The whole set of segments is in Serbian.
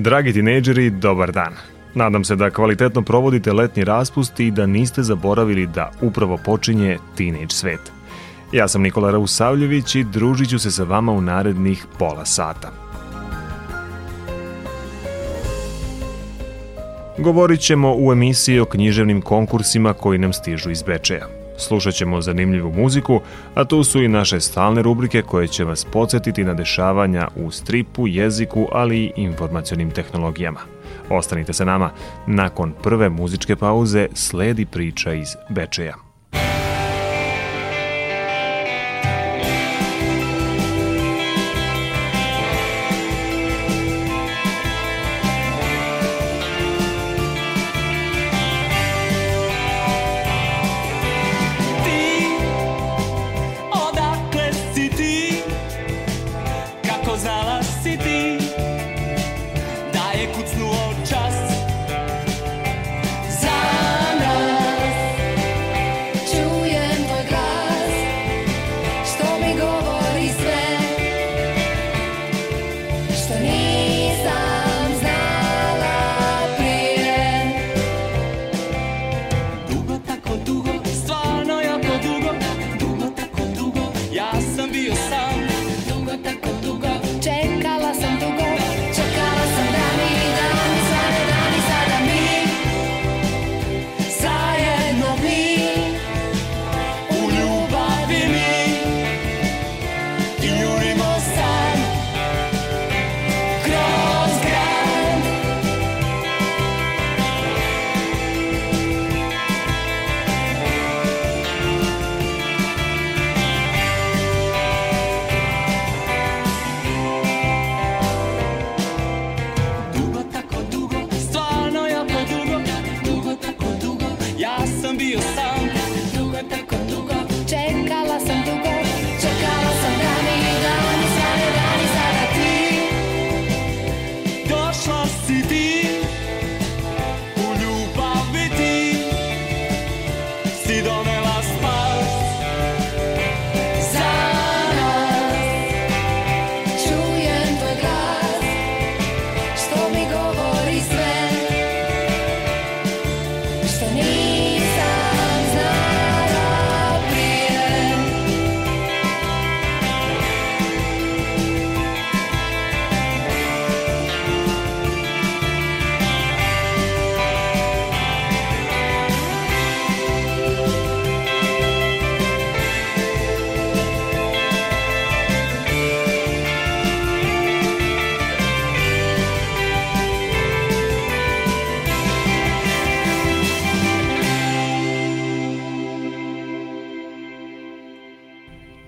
Dragi tinejdžeri, dobar dan. Nadam se da kvalitetno provodite letnji raspust i da niste zaboravili da upravo počinje Teenage svet. Ja sam Nikola Rausavljević i družit ću se sa vama u narednih pola sata. Govorit ćemo u emisiji o književnim konkursima koji nam stižu iz Bečeja. Slušat ćemo zanimljivu muziku, a tu su i naše stalne rubrike koje će vas podsjetiti na dešavanja u stripu, jeziku, ali i informacionim tehnologijama. Ostanite sa nama. Nakon prve muzičke pauze sledi priča iz Bečeja.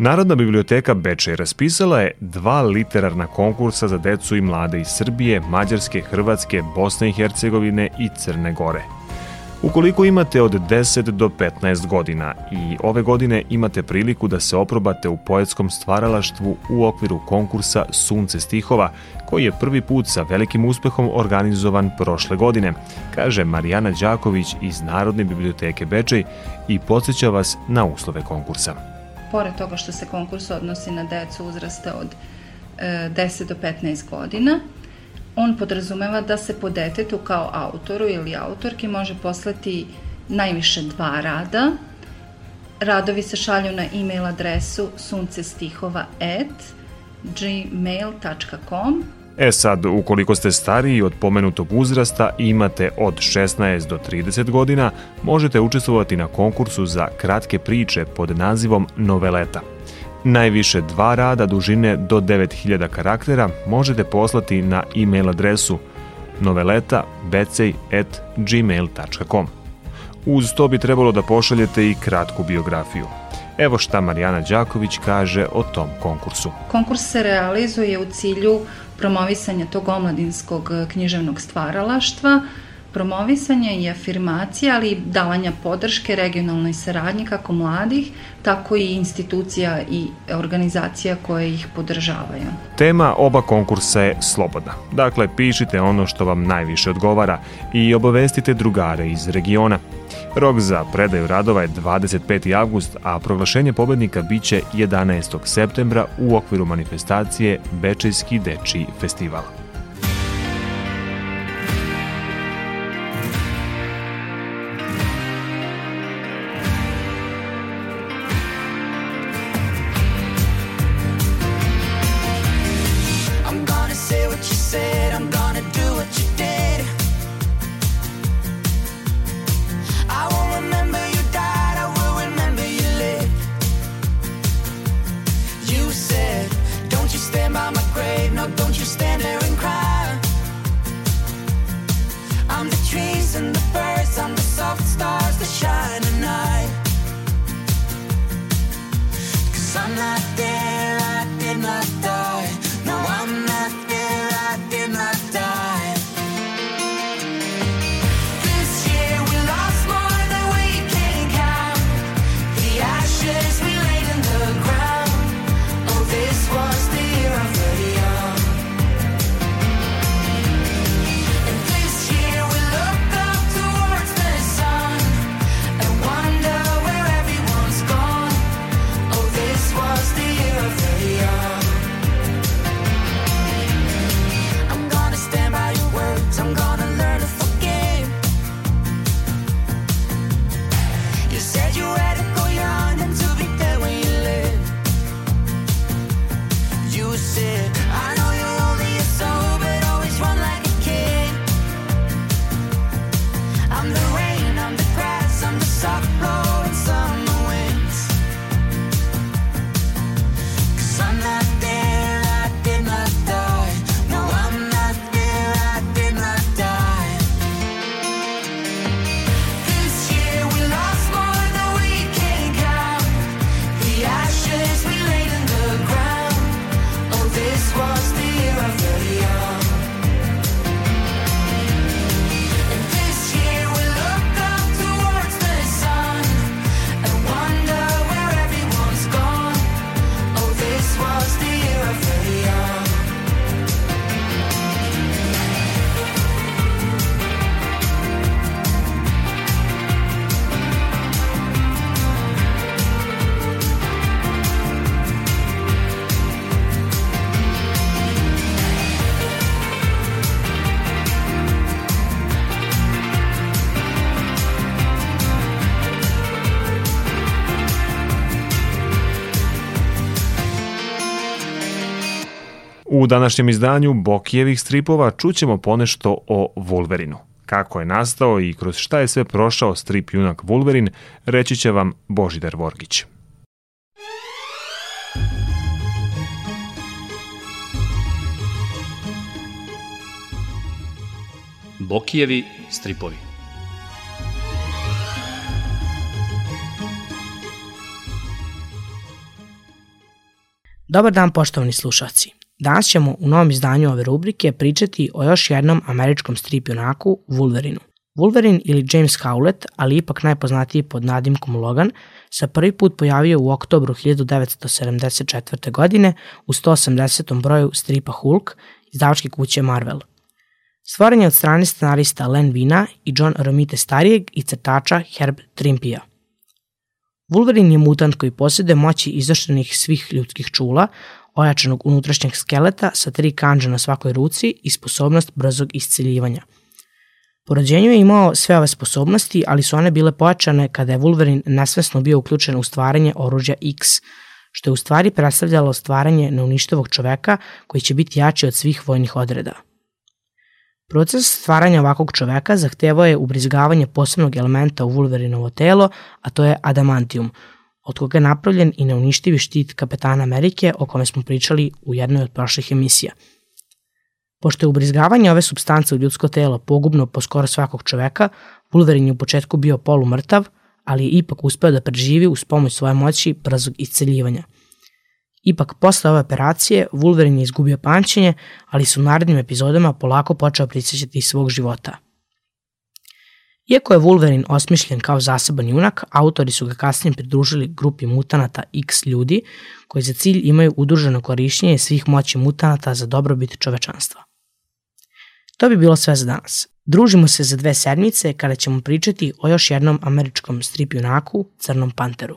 Narodna biblioteka Bečej raspisala je dva literarna konkursa za decu i mlade iz Srbije, Mađarske, Hrvatske, Bosne i Hercegovine i Crne Gore. Ukoliko imate od 10 do 15 godina i ove godine imate priliku da se oprobate u poetskom stvaralaštvu u okviru konkursa Sunce stihova, koji je prvi put sa velikim uspehom organizovan prošle godine, kaže Marijana Đaković iz Narodne biblioteke Bečej i podsjeća vas na uslove konkursa pored toga što se konkurs odnosi na decu uzrasta od e, 10 do 15 godina, on podrazumeva da se po detetu kao autoru ili autorki može poslati najviše dva rada. Radovi se šalju na e-mail adresu suncestihova@gmail.com E sad, ukoliko ste stariji od pomenutog uzrasta i imate od 16 do 30 godina, možete učestvovati na konkursu za kratke priče pod nazivom Noveleta. Najviše dva rada dužine do 9000 karaktera možete poslati na e-mail adresu noveleta.becej.gmail.com. Uz to bi trebalo da pošaljete i kratku biografiju. Evo šta Marijana Đaković kaže o tom konkursu. Konkurs se realizuje u cilju promovisanja tog omladinskog književnog stvaralaštva, promovisanja i afirmacija, ali i davanja podrške regionalnoj saradnji kako mladih, tako i institucija i organizacija koje ih podržavaju. Tema oba konkursa je slobodna. Dakle, pišite ono što vam najviše odgovara i obavestite drugare iz regiona. Rok za predaju radova je 25. avgust, a proglašenje pobednika biće 11. septembra u okviru manifestacije Bečejski dečiji festival. don't you stand there U današnjem izdanju Bokijevih stripova čućemo ponešto o Wolverinu. Kako je nastao i kroz šta je sve prošao strip junak Wolverin, reći će vam Božidar Vorgić. Bokijevi stripovi Dobar dan poštovani slušalci. Danas ćemo u novom izdanju ove rubrike pričati o još jednom američkom strip junaku, Wolverinu. Wolverine ili James Howlett, ali ipak najpoznatiji pod nadimkom Logan, se prvi put pojavio u oktobru 1974. godine u 180. broju stripa Hulk izdavačke kuće Marvel. Stvoren je od strane scenarista Len Vina i John Romite starijeg i crtača Herb Trimpija. Wolverine je mutant koji posjeduje moći izoštrenih svih ljudskih čula, ojačanog unutrašnjeg skeleta sa tri kanđa na svakoj ruci i sposobnost brzog isciljivanja. Po rođenju je imao sve ove sposobnosti, ali su one bile pojačane kada je Wolverine nesvesno bio uključen u stvaranje oružja X, što je u stvari predstavljalo stvaranje neuništovog čoveka koji će biti jači od svih vojnih odreda. Proces stvaranja ovakvog čoveka zahtevao je ubrizgavanje posebnog elementa u Wolverinovo telo, a to je adamantium, od koga je napravljen i neuništivi štit kapetana Amerike o kome smo pričali u jednoj od prošlih emisija. Pošto je ubrizgavanje ove substance u ljudsko telo pogubno po skoro svakog čoveka, Wolverine je u početku bio polumrtav, ali je ipak uspeo da preživi uz pomoć svoje moći brzog isceljivanja. Ipak, posle ove operacije, Wolverine je izgubio pamćenje, ali su u narednim epizodama polako počeo prisjećati svog života. Iako je Wolverine osmišljen kao zaseban junak, autori su ga kasnije pridružili grupi mutanata X ljudi, koji za cilj imaju udruženo korišćenje svih moći mutanata za dobrobit čovečanstva. To bi bilo sve za danas. Družimo se za dve sedmice kada ćemo pričati o još jednom američkom strip junaku, Crnom panteru.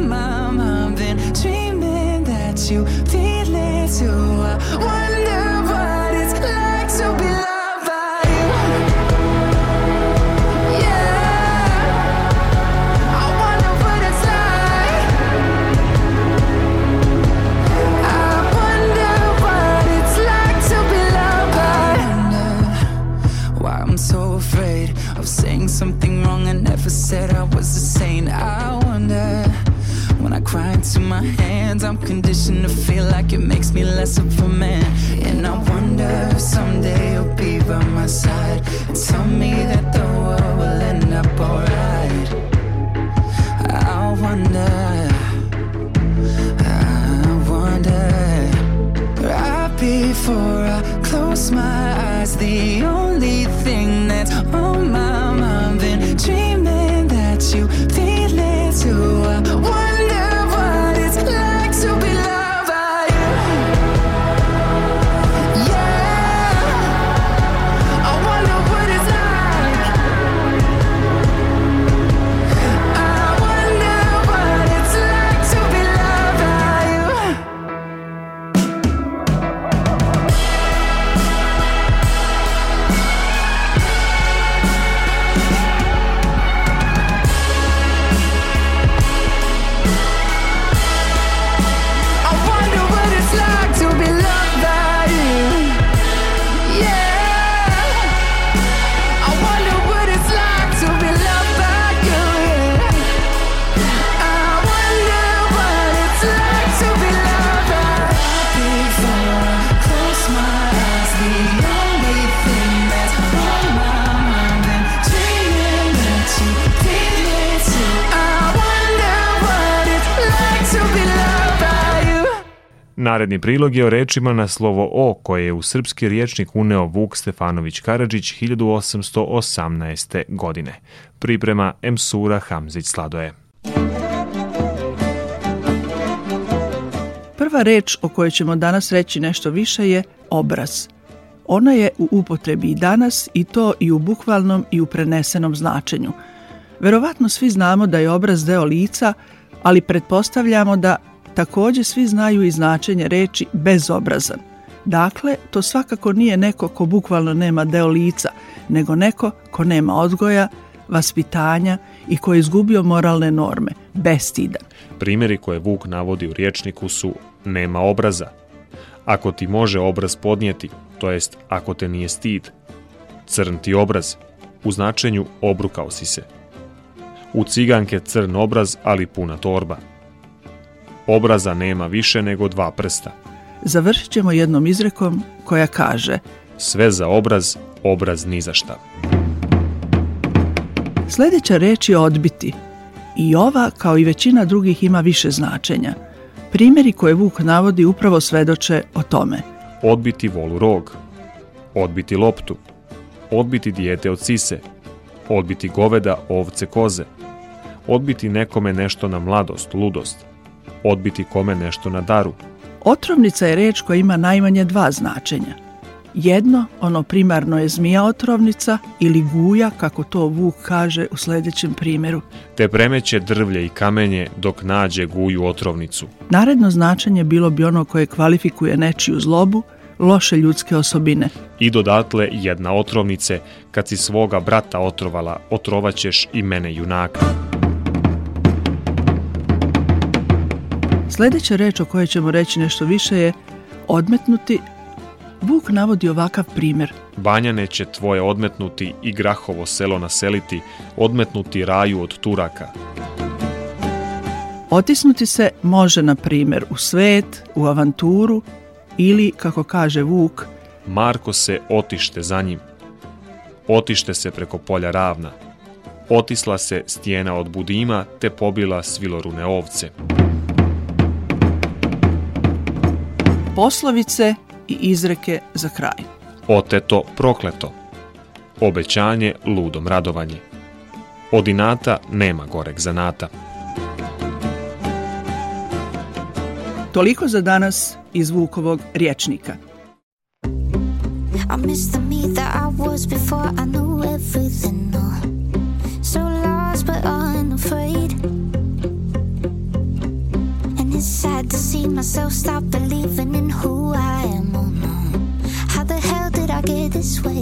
you feel it too. I wonder what it's like to be loved by you. Yeah, I wonder what it's like. I wonder what it's like to be loved by you why I'm so afraid of saying something wrong I never said I was a saint. I wonder I cry into my hands, I'm conditioned to feel like it makes me less of a man. And I wonder if someday you'll be by my side and tell me that the world will end up alright. I wonder. I wonder right before I close my Naredni prilog je o rečima na slovo O koje je u srpski riječnik uneo Vuk Stefanović Karadžić 1818. godine. Priprema Emsura Hamzić Sladoje. Prva reč o kojoj ćemo danas reći nešto više je obraz. Ona je u upotrebi i danas i to i u bukvalnom i u prenesenom značenju. Verovatno svi znamo da je obraz deo lica, ali pretpostavljamo da takođe svi znaju i značenje reči bezobrazan. Dakle, to svakako nije neko ko bukvalno nema deo lica, nego neko ko nema odgoja, vaspitanja i ko je izgubio moralne norme, bestidan. Primjeri koje Vuk navodi u riječniku su nema obraza, ako ti može obraz podnijeti, to jest ako te nije stid, crn ti obraz, u značenju obrukao si se. U ciganke crn obraz, ali puna torba. Obraza nema više nego dva prsta. Završit ćemo jednom izrekom koja kaže Sve za obraz, obraz ni za šta. Sljedeća reč je odbiti. I ova, kao i većina drugih, ima više značenja. Primjeri koje Vuk navodi upravo svedoče o tome. Odbiti volu rog, odbiti loptu, odbiti dijete od sise, odbiti goveda, ovce, koze, odbiti nekome nešto na mladost, ludost, odbiti kome nešto na daru, Otrovnica je reč koja ima najmanje dva značenja. Jedno, ono primarno je zmija otrovnica ili guja, kako to Vuk kaže u sledećem primjeru. Te premeće drvlje i kamenje dok nađe guju otrovnicu. Naredno značenje bilo bi ono koje kvalifikuje nečiju zlobu, loše ljudske osobine. I dodatle jedna otrovnice, kad si svoga brata otrovala, otrovaćeš i mene junaka. Sledeća reč o kojoj ćemo reći nešto više je odmetnuti. Vuk navodi ovakav primjer. Banjane će tvoje odmetnuti i grahovo selo naseliti, odmetnuti raju od Turaka. Otisnuti se može, na primjer, u svet, u avanturu ili, kako kaže Vuk, Marko se otište za njim. Otište se preko polja ravna. Otisla se stijena od budima, te pobila svilorune ovce. Poslovice i izreke za kraj. Oteto prokleto. Obećanje ludom radovanje. Od inata nema goreg zanata. Toliko za danas iz Vukovog riječnika. I miss the me that I was before I knew everything. Myself stop believing in who I am. Oh no. How the hell did I get this way?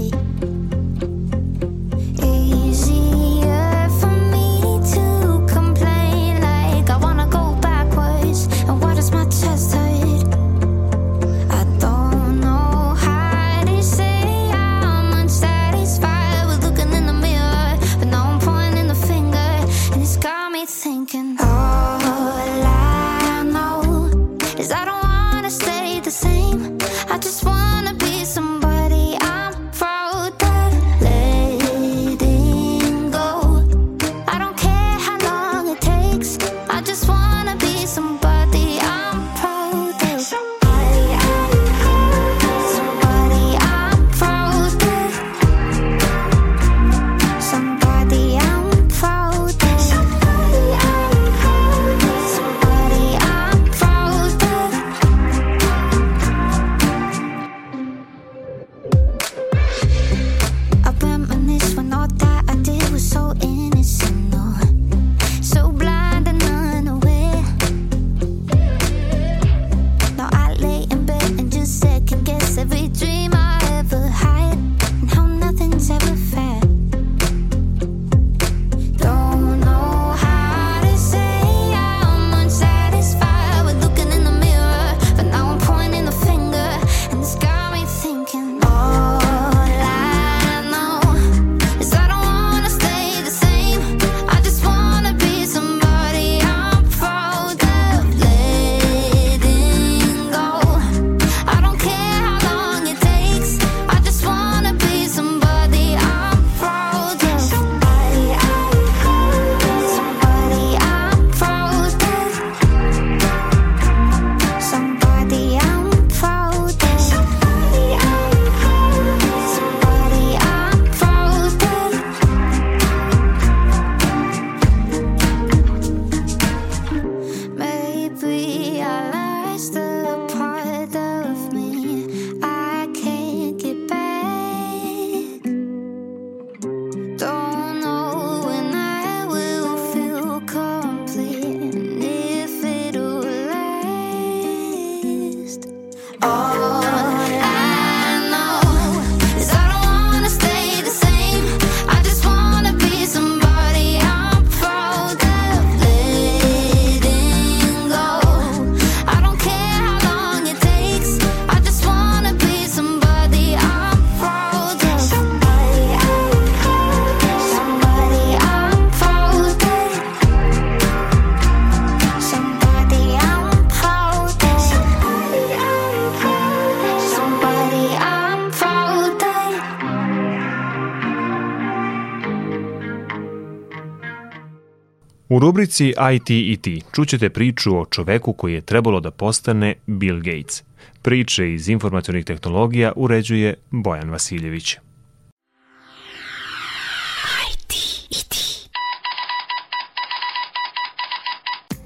U rubrici IT i ti čućete priču o čoveku koji je trebalo da postane Bill Gates. Priče iz informacionih tehnologija uređuje Bojan Vasiljević.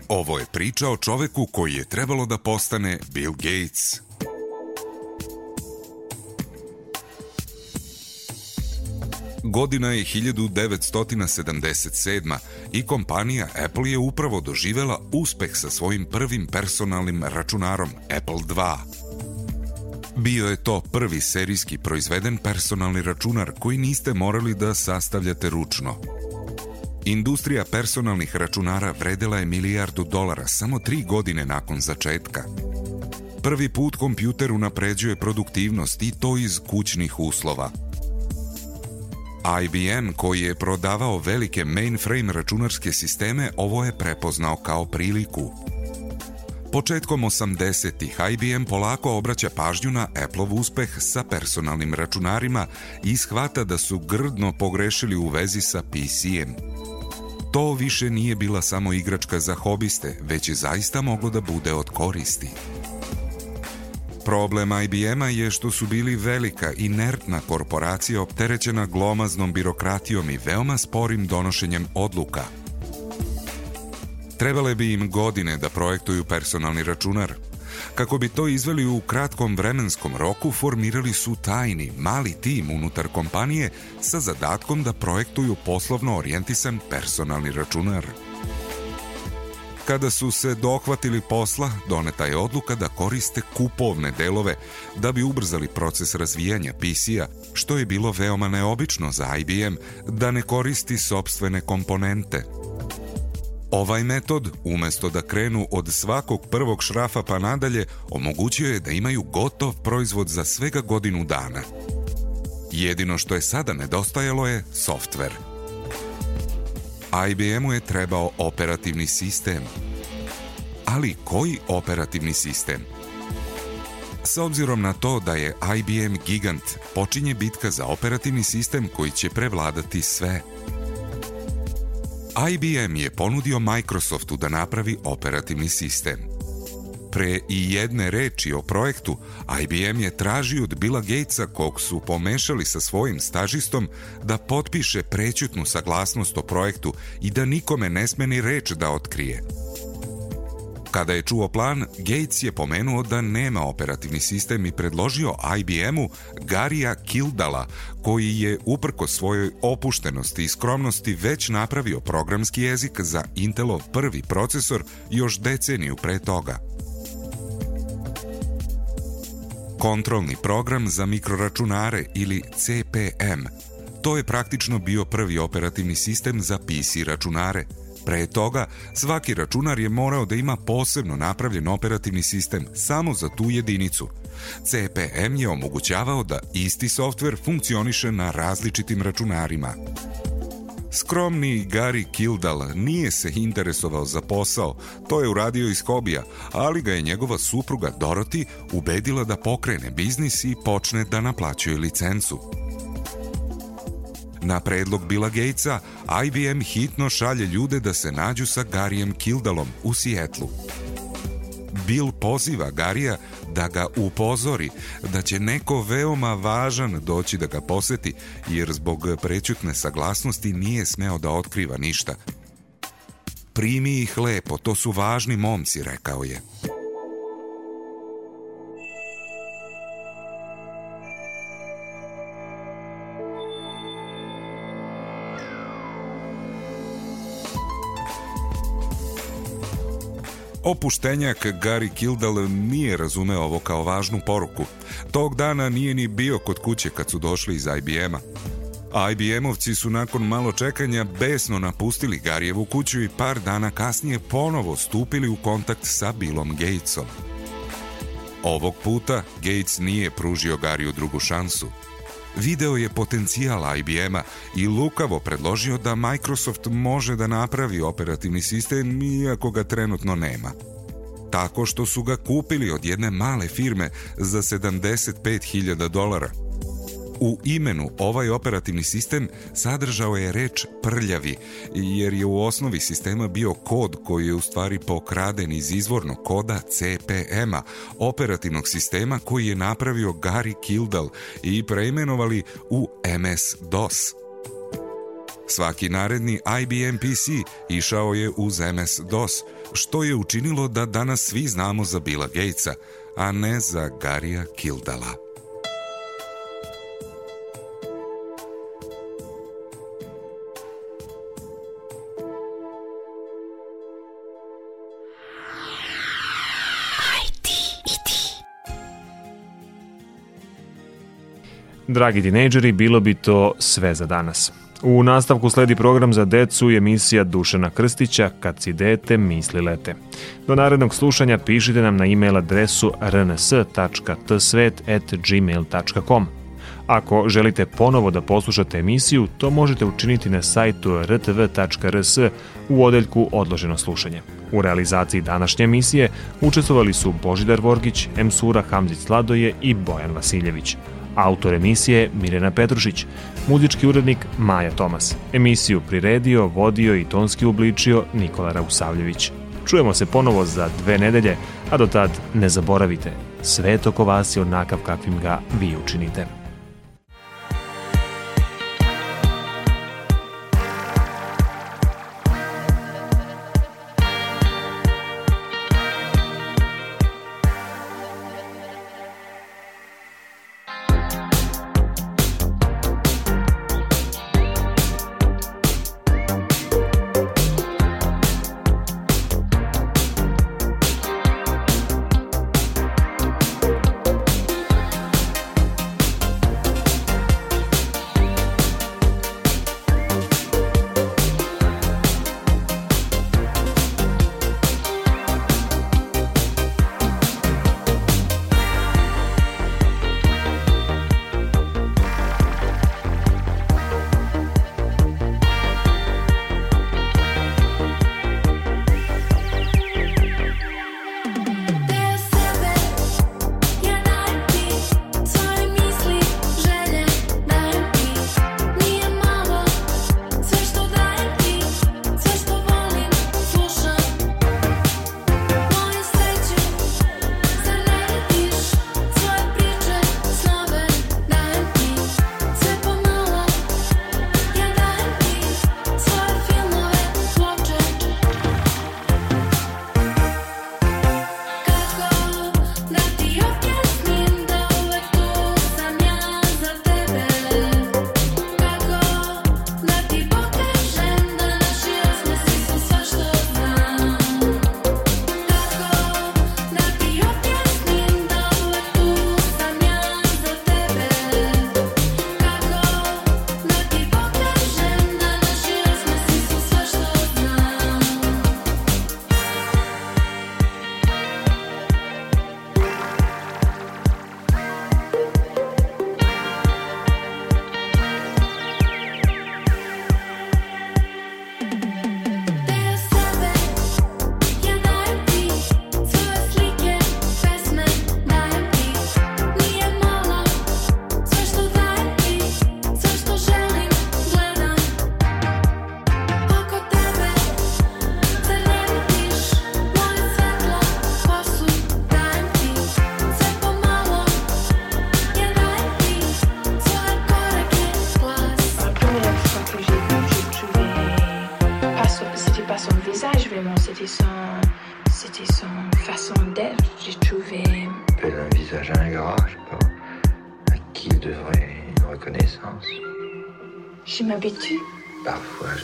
Ovo je priča o čoveku koji je trebalo da postane Bill Gates. Godina je 1977. i kompanija Apple je upravo doživela uspeh sa svojim prvim personalnim računarom Apple II. Bio je to prvi serijski proizveden personalni računar koji niste morali da sastavljate ručno. Industrija personalnih računara vredela je milijardu dolara samo tri godine nakon začetka. Prvi put kompjuter unapređuje produktivnost i to iz kućnih uslova. IBM, koji je prodavao velike mainframe računarske sisteme, ovo je prepoznao kao priliku. Početkom 80-ih IBM polako obraća pažnju na Apple-ov uspeh sa personalnim računarima i shvata da su grdno pogrešili u vezi sa PC-em. To više nije bila samo igračka za hobiste, već je zaista moglo da bude od koristi. Problem IBM-a je što su bili velika, inertna korporacija opterećena glomaznom birokratijom i veoma sporim donošenjem odluka. Trebale bi im godine da projektuju personalni računar. Kako bi to izveli u kratkom vremenskom roku, formirali su tajni, mali tim unutar kompanije sa zadatkom da projektuju poslovno orijentisan personalni računar. Kada su se dohvatili posla, doneta je odluka da koriste kupovne delove da bi ubrzali proces razvijanja PC-a, što je bilo veoma neobično za IBM da ne koristi sobstvene komponente. Ovaj metod, umesto da krenu od svakog prvog šrafa pa nadalje, omogućio je da imaju gotov proizvod za svega godinu dana. Jedino što je sada nedostajalo je softver – IBM-u je trebao operativni sistem. Ali koji operativni sistem? S obzirom na to da je IBM gigant, počinje bitka za operativni sistem koji će prevladati sve. IBM je ponudio Microsoftu da napravi operativni sistem. Pre i jedne reči o projektu, IBM je tražio od Billa Gatesa, kog su pomešali sa svojim stažistom, da potpiše prećutnu saglasnost o projektu i da nikome ne sme ni reč da otkrije. Kada je čuo plan, Gates je pomenuo da nema operativni sistem i predložio IBM-u Garija Kildala, koji je uprko svojoj opuštenosti i skromnosti već napravio programski jezik za Intelov prvi procesor još deceniju pre toga – Kontrolni program za mikroračunare ili CPM. To je praktično bio prvi operativni sistem za PC računare. Pre toga, svaki računar je morao da ima posebno napravljen operativni sistem samo za tu jedinicu. CPM je omogućavao da isti softver funkcioniše na različitim računarima. Skromni Gary Kildall nije se interesovao za posao, to je uradio iz hobija, ali ga je njegova supruga Dorothy ubedila da pokrene biznis i počne da naplaćuje licencu. Na predlog Billa Gatesa, IBM hitno šalje ljude da se nađu sa Garijem Kildalom u Sijetlu. Bill poziva Garija da ga upozori da će neko veoma važan doći da ga poseti, jer zbog prećutne saglasnosti nije smeo da otkriva ništa. Primi ih lepo, to su važni momci, rekao je. Opuštenjak Gary Kildall nije razumeo ovo kao važnu poruku. Tog dana nije ni bio kod kuće kad su došli iz IBM-a. IBM-ovci su nakon malo čekanja besno napustili Garijevu kuću i par dana kasnije ponovo stupili u kontakt sa Billom Gatesom. Ovog puta Gates nije pružio Gariju drugu šansu – video je potencijal IBM-a i lukavo predložio da Microsoft može da napravi operativni sistem iako ga trenutno nema. Tako što su ga kupili od jedne male firme za 75.000 dolara – U imenu ovaj operativni sistem sadržao je reč prljavi, jer je u osnovi sistema bio kod koji je u stvari pokraden iz izvornog koda CPM-a, operativnog sistema koji je napravio Gary Kildall i preimenovali u MS-DOS. Svaki naredni IBM PC išao je uz MS-DOS, što je učinilo da danas svi znamo za Billa Gatesa, a ne za Garija Kildala. Dragi tinejdžeri, bilo bi to sve za danas. U nastavku sledi program za decu i emisija Dušana Krstića Kad si dete, misli lete. Do narednog slušanja pišite nam na e-mail adresu rns.tsvet.gmail.com. Ako želite ponovo da poslušate emisiju, to možete učiniti na sajtu rtv.rs u odeljku Odloženo slušanje. U realizaciji današnje emisije učestvovali su Božidar Vorgić, Emsura Hamzić Sladoje i Bojan Vasiljević. Autor emisije je Mirena Petrušić, muzički urednik Maja Tomas. Emisiju priredio, vodio i tonski ubličio Nikola Rausavljević. Čujemo se ponovo za dve nedelje, a do tad ne zaboravite, svet oko vas je onakav kakvim ga vi učinite. C'était son, c'était son façon d'être, j'ai trouvé. Elle a un visage ingrat, je sais pas, à qui il devrait une reconnaissance. Je m'habitue. Parfois, je...